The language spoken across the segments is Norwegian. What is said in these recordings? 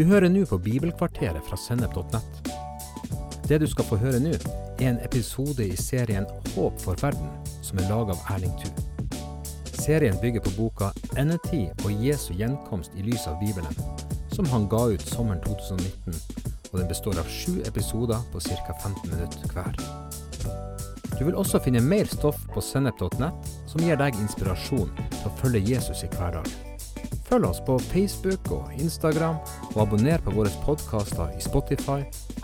Du hører nå på Bibelkvarteret fra Sennep.nett. Det du skal få høre nå, er en episode i serien Håp for verden, som er laga av Erling Thu. Serien bygger på boka 'Endetid og Jesu gjenkomst i lys av Bibelen', som han ga ut sommeren 2019, og den består av sju episoder på ca. 15 minutter hver. Du vil også finne mer stoff på sennep.nett som gir deg inspirasjon til å følge Jesus i hverdagen. Følg oss på Facebook og Instagram, og abonner på våre podkaster i Spotify,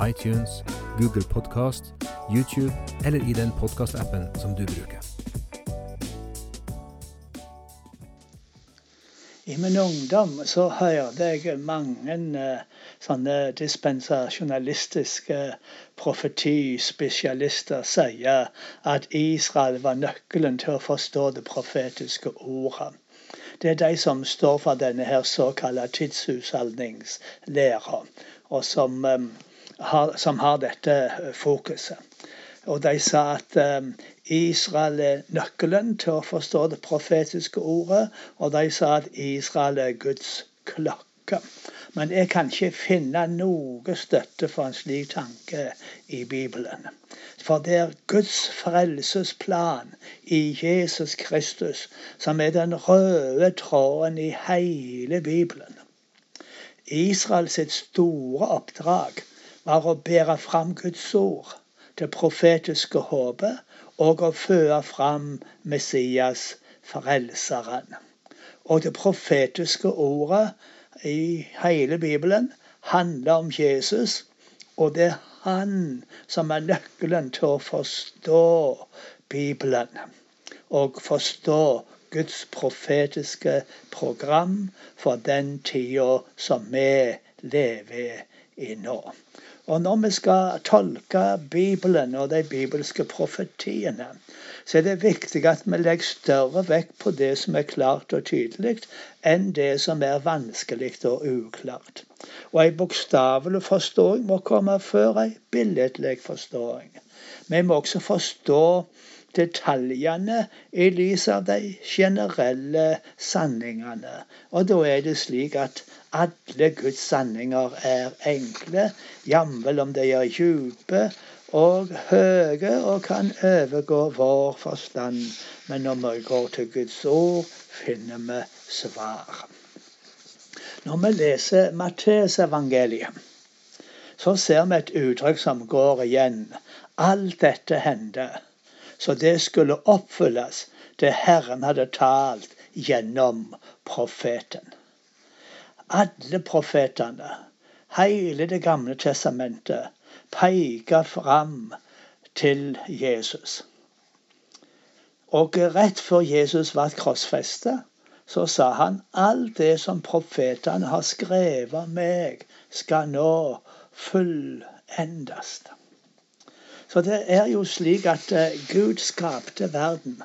iTunes, Google Podkast, YouTube eller i den podkastappen som du bruker. I min ungdom så hørte jeg mange eh, sånne dispensasjonalistiske profetispesialister si at Israel var nøkkelen til å forstå det profetiske ordet. Det er de som står for denne her såkalte tidshusholdningslæra, og som, um, har, som har dette fokuset. Og de sa at um, Israel er nøkkelen til å forstå det profetiske ordet, og de sa at Israel er Guds klokke. Men jeg kan ikke finne noe støtte for en slik tanke i Bibelen. For det er Guds frelsesplan i Jesus Kristus som er den røde tråden i hele Bibelen. Israel sitt store oppdrag var å bære fram Guds ord, det profetiske håpet, og å føre fram Messias, frelseren. Og det profetiske ordet i hele Bibelen handler om Jesus. Og det er han som er nøkkelen til å forstå Bibelen. Og forstå Guds profetiske program for den tida som vi lever i nå. Og når vi skal tolke Bibelen og de bibelske profetiene, så er det viktig at vi legger større vekt på det som er klart og tydelig, enn det som er vanskelig og uklart. Og ei bokstavelig forståing må komme før ei billedlig forståing. Vi må også forstå detaljene i lys av de generelle sanningene. Og da er det slik at alle Guds sanninger er enkle, jamvel om de er dype og høye og kan overgå vår forstand. Men når vi går til Guds ord, finner vi svar. Når vi leser Matteusevangeliet, så ser vi et uttrykk som går igjen. Alt dette hendte så det skulle oppfylles, det Herren hadde talt gjennom profeten. Alle profetene, hele Det gamle testamentet, peker fram til Jesus. Og rett før Jesus ble krossfestet, så sa han alt det som profetene har skrevet om meg, skal nå fullendes. Så det er jo slik at eh, Gud skapte verden.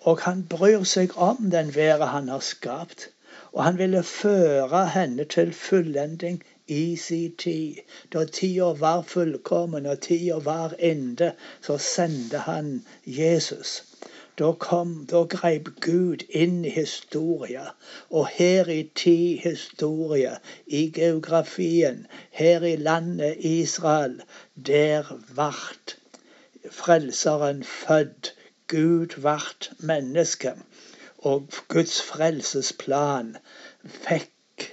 Og han bryr seg om den været han har skapt. Og han ville føre henne til fullending i sin tid. Da tida var fullkommen og tida var ende, så sendte han Jesus. Da, kom, da greip Gud inn i historia. Og her i tid historie, i geografien, her i landet Israel, der vart Frelseren født. Gud vart menneske. Og Guds frelsesplan fikk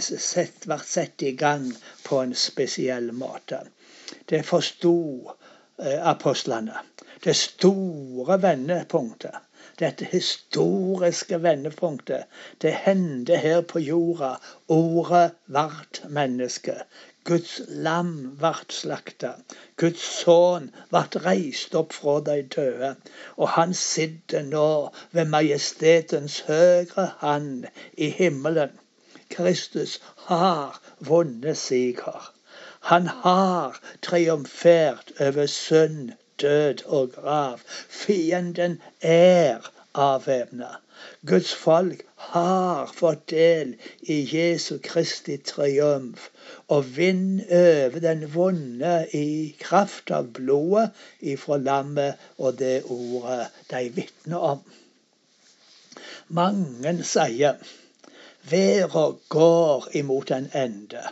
sett, vart satt i gang på en spesiell måte. Det forsto eh, apostlene det store vendepunktet. Dette historiske vendepunktet. Det hendte her på jorda. Ordet vart menneske. Guds lam vart slakta. Guds sønn vart reist opp fra de døde. Og han sitter nå ved majestetens høyre hand i himmelen. Kristus har vunnet siger. Han har triumfert over synd, død og grav. Fienden er avvæpna. Guds folk har fått del i Jesu Kristi triumf og vinn over den vonde i kraft av blodet ifra lammet og det ordet de vitner om. Mange sier verden går imot en ende.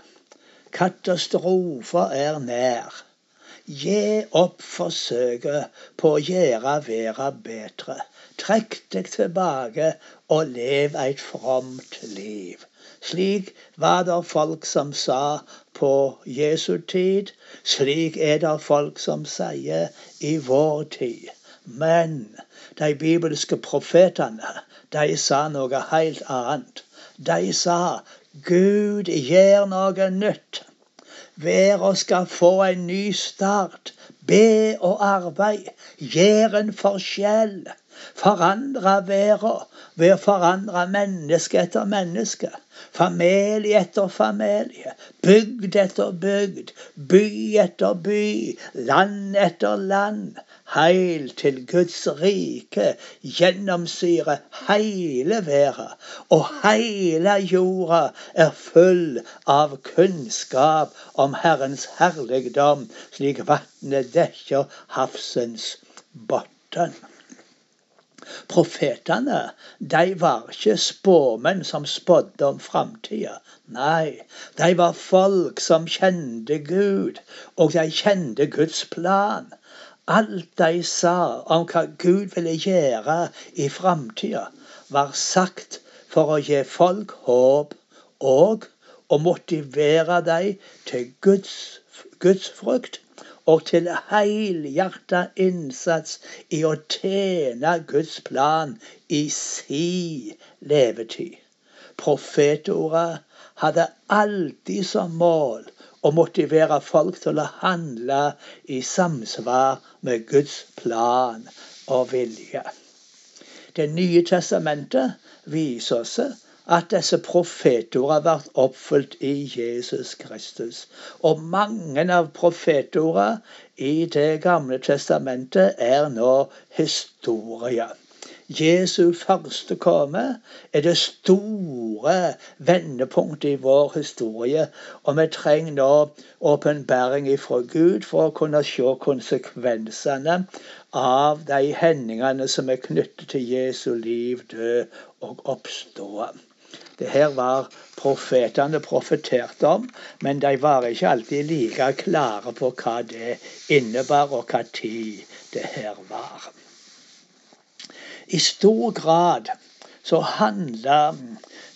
Katastrofer er nær. Gi opp forsøket på å gjøre verden bedre. Trekk deg tilbake og lev et fromt liv. Slik var det folk som sa på Jesu tid. Slik er det folk som sier i vår tid. Men de bibelske profetene, de sa noe helt annet. De sa Gud gjør noe nytt. Verden skal få en ny start. Be og arbeid. Gjør en forskjell. Forandre verden ved å forandre menneske etter menneske. Familie etter familie. Bygd etter bygd. By etter by. Land etter land heil til Guds rike gjennomsyrer hele verden. Og hele jorda er full av kunnskap om Herrens herligdom, slik vannet dekker havsens bunn. Profetene de var ikke spåmenn som spådde om framtida. Nei, de var folk som kjente Gud, og de kjente Guds plan. Alt de sa om hva Gud ville gjøre i framtida, var sagt for å gi folk håp og å motivere dem til Guds, Guds frukt og til helhjerta innsats i å tjene Guds plan i si levetid. Profetordet hadde alltid som mål og motivere folk til å handle i samsvar med Guds plan og vilje. Det nye testamentet viser oss at disse profetordene har vært oppfylt i Jesus Kristus. Og mange av profetordene i Det gamle testamentet er nå historie. Jesu første komme er det store vendepunktet i vår historie. Og vi trenger nå åpenbaring fra Gud for å kunne se konsekvensene av de hendelsene som er knyttet til Jesu liv, død og oppstå. Det her var profetene profetert om, men de var ikke alltid like klare på hva det innebar, og hva tid det her var. I stor grad så handler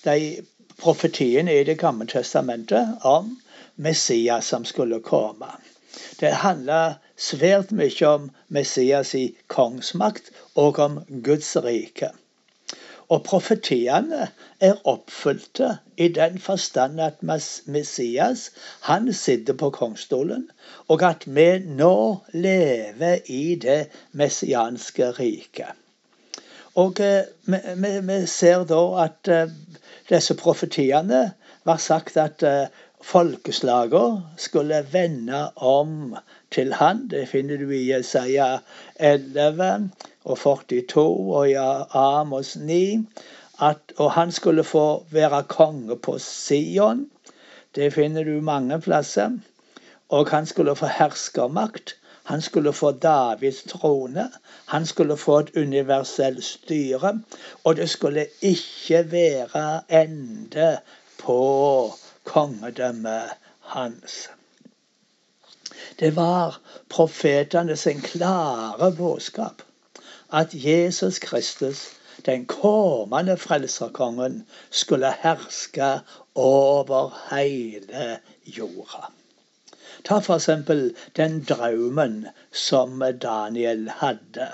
de profetiene i Det gamle testamentet om Messias som skulle komme. Det handler svært mye om Messias i kongsmakt og om Guds rike. Og profetiene er oppfylte i den forstand at Messias han sitter på kongsstolen, og at vi nå lever i det messianske riket. Og eh, vi, vi ser da at eh, disse profetiene var sagt at eh, folkeslagene skulle vende om til han. Det finner du i Jesaja 11 og 42 og i Amos 9. At, og han skulle få være konge på Sion. Det finner du mange plasser. Og han skulle få herskermakt. Han skulle få Davids trone. Han skulle få et universelt styre. Og det skulle ikke være ende på kongedømmet hans. Det var profetene sin klare budskap at Jesus Kristus, den kommende frelserkongen, skulle herske over hele jorda. Ta f.eks. den drømmen som Daniel hadde.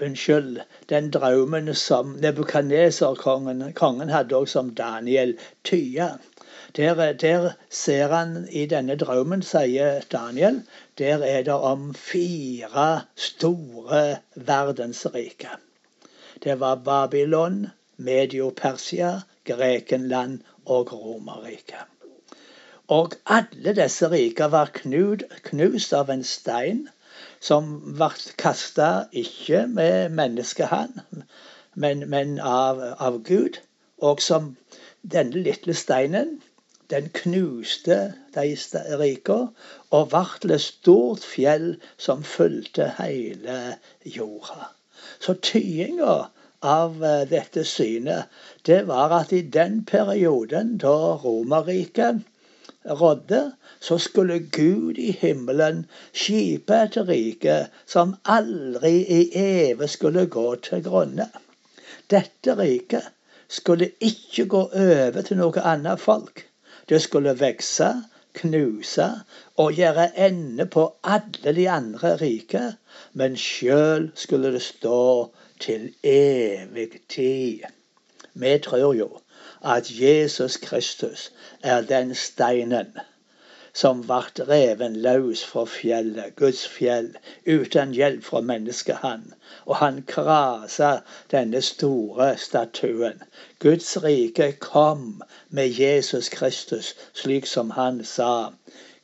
Unnskyld, den drømmen som Nebukadneser-kongen hadde, og som Daniel tyda. Der, der, ser han i denne drømmen, sier Daniel, der er det om fire store verdensrike. Det var Babylon, Medio-Persia, Grekenland og Romerriket. Og alle disse rikene var knust av en stein som ble kasta ikke med menneskehånd, men, men av, av, Gud. Og som denne lille steinen den knuste de rikene og ble til et stort fjell som fulgte hele jorda. Så tyinga av eh, dette synet, det var at i den perioden da Romerriket rådde, så skulle Gud i himmelen skipe et rike som aldri i evig skulle gå til grunne. Dette riket skulle ikke gå over til noe annet folk. Det skulle vokse, knuse og gjøre ende på alle de andre rike, men sjøl skulle det stå til evig tid. Vi tror jo at Jesus Kristus er den steinen som ble reven løs fra fjellet, Guds fjell, uten hjelp fra menneskehand. Og han krasa denne store statuen. Guds rike kom med Jesus Kristus, slik som han sa.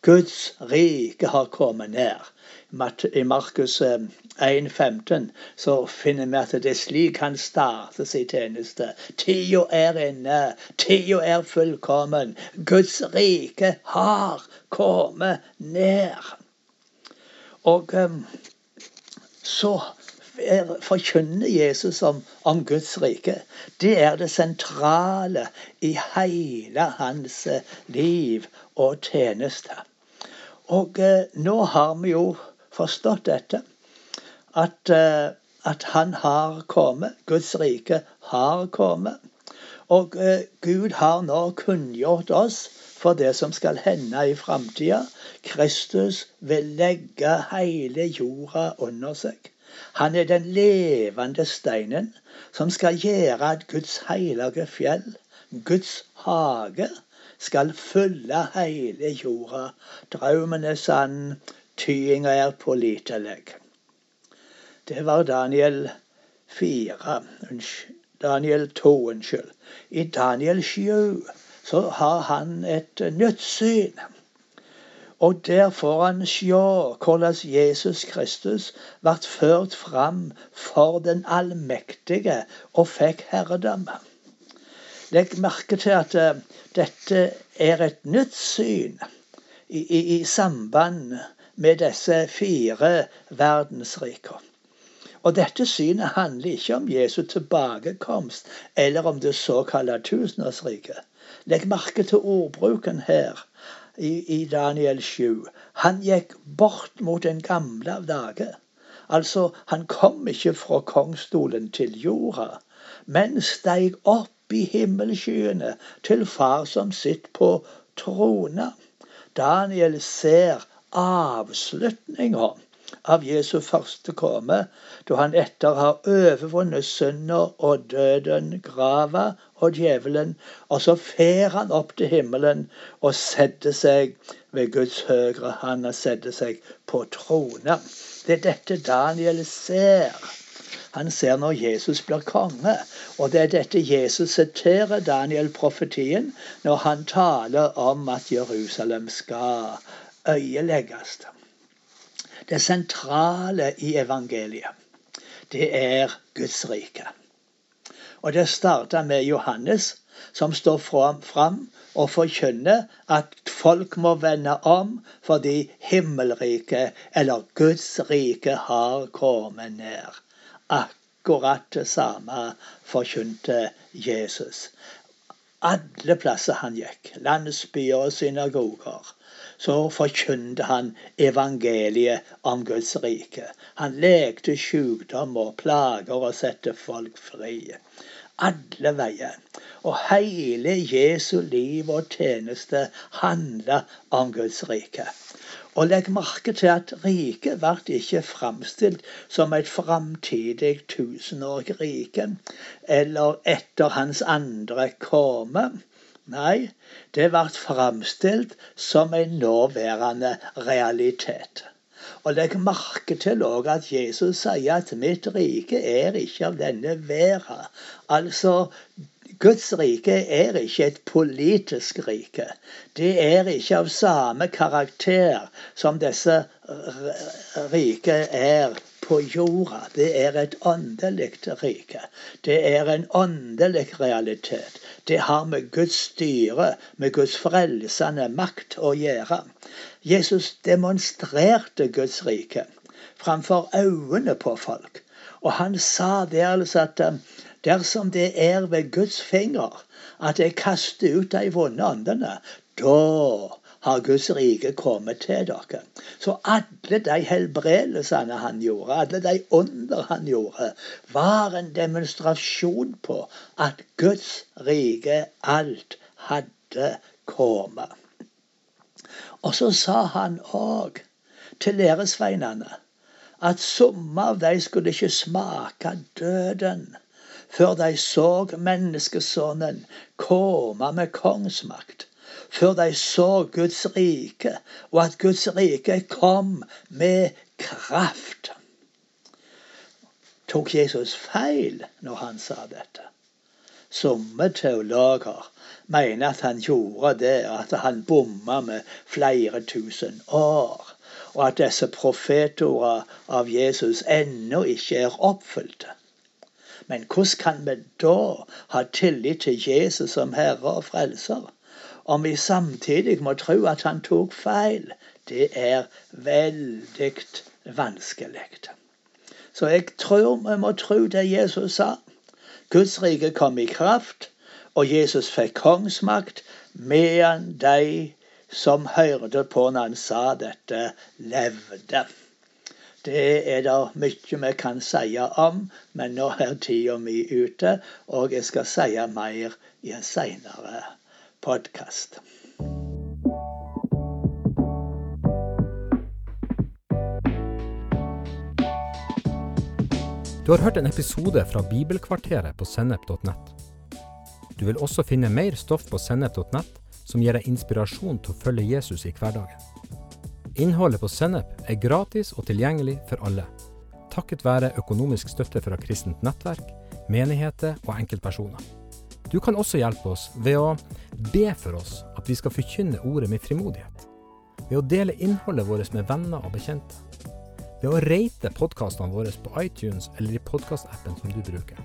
Guds rike har kommet ned. I Markus 1,15 eh, så finner vi at det er slik han starter sin tjeneste. Tida er inne, tida er fullkommen. Guds rike har kommet ned. Og eh, så forkynner Jesus om, om, Guds rike. Det er det sentrale i hele hans eh, liv og tjeneste. Og nå har vi jo forstått dette. At, uh, at han har kommet. Guds rike har kommet. Og uh, Gud har nå kunngjort oss for det som skal hende i framtida. Kristus vil legge hele jorda under seg. Han er den levende steinen som skal gjøre at Guds hellige fjell, Guds hage, skal fylle hele jorda. Drømmen er sann, Tyinga er pålitelig. Det var Daniel 4. Daniel 2, unnskyld. I Daniel 7 så har han et nytt syn. Og der får han sjå hvordan Jesus Kristus ble ført fram for den allmektige og fikk herredømme. Legg merke til at uh, dette er et nytt syn i, i, i samband med disse fire verdensriker. Og dette synet handler ikke om Jesu tilbakekomst eller om det såkalte tusenårsriket. Legg merke til ordbruken her i, i Daniel 7. Han gikk bort mot den gamle av dager. Altså, han kom ikke fra kongsstolen til jorda, men steig opp i himmelskyene til far som sitter på trona. Daniel ser avslutninga av Jesu første komme, da han etter har ha overvunnet synda og døden, grava og djevelen, og så fer han opp til himmelen og setter seg ved Guds høyre hånd og setter seg på trone. Det er dette Daniel ser. Han ser når Jesus blir konge. Og det er dette Jesus siterer Daniel-profetien når han taler om at Jerusalem skal øyelegges. Det sentrale i evangeliet, det er Guds rike. Og det starta med Johannes, som står fram og forkynner at folk må vende om fordi himmelriket, eller Guds rike, har kommet ned. Akkurat det samme forkynte Jesus. Alle plasser han gikk, landsbyer og synagoger, så forkynte han evangeliet om Guds rike. Han lekte sykdom og plager og satte folk fri. Alle veier. Og hele Jesu liv og tjeneste handler om Guds rike. Og legg merke til at riket ble ikke framstilt som et framtidig tusenårig rike, eller etter hans andre komme. Nei, det ble framstilt som en nåværende realitet. Og Legg merke til òg at Jesus sier at 'mitt rike er ikke av denne verden'. Altså, Guds rike er ikke et politisk rike. Det er ikke av samme karakter som disse rike er på jorda. Det er et åndelig rike. Det er en åndelig realitet. Det har med Guds styre, med Guds frelsende makt å gjøre. Jesus demonstrerte Guds rike framfor øynene på folk. Og han sa det altså at dersom det er ved Guds finger at jeg kaster ut de vonde åndene, da har Guds rike kommet til dere. Så alle de helbredelsene han gjorde, alle de under han gjorde, var en demonstrasjon på at Guds rike alt hadde kommet. Og så sa han òg til læresveinene at somme av de skulle ikke smake døden før de så menneskesonen komme med kongsmakt. Før de så Guds rike, og at Guds rike kom med kraft. Tok Jesus feil når han sa dette? Somme teologer mener at han gjorde det, at han bomma med flere tusen år og at disse profetordene av Jesus ennå ikke er oppfylte. Men hvordan kan vi da ha tillit til Jesus som Herre og Frelser, om vi samtidig må tro at han tok feil? Det er veldig vanskelig. Så jeg tror vi må tro det Jesus sa. Guds rike kom i kraft, og Jesus fikk kongsmakt, medan de som hørte på når han sa dette, levde. Det er det mye vi kan si om, men nå er tida mi ute, og jeg skal si mer i en seinere podkast. Du har hørt en episode fra Bibelkvarteret på sennep.nett. Du vil også finne mer stoff på sennep.nett som gir deg inspirasjon til å følge Jesus i hverdagen. Innholdet på Sennep er gratis og tilgjengelig for alle, takket være økonomisk støtte fra kristent nettverk, menigheter og enkeltpersoner. Du kan også hjelpe oss ved å be for oss at vi skal forkynne ordet med frimodighet. Ved å dele innholdet vårt med venner og bekjente. Ved å rate podkastene våre på iTunes eller i podkastappen som du bruker.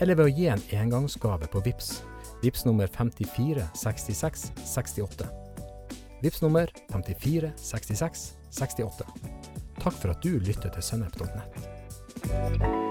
Eller ved å gi en engangsgave på VIPS Vips nummer 54 66 68. Vips nummer 54 66 68. Takk for at du lytter til sennep.nett.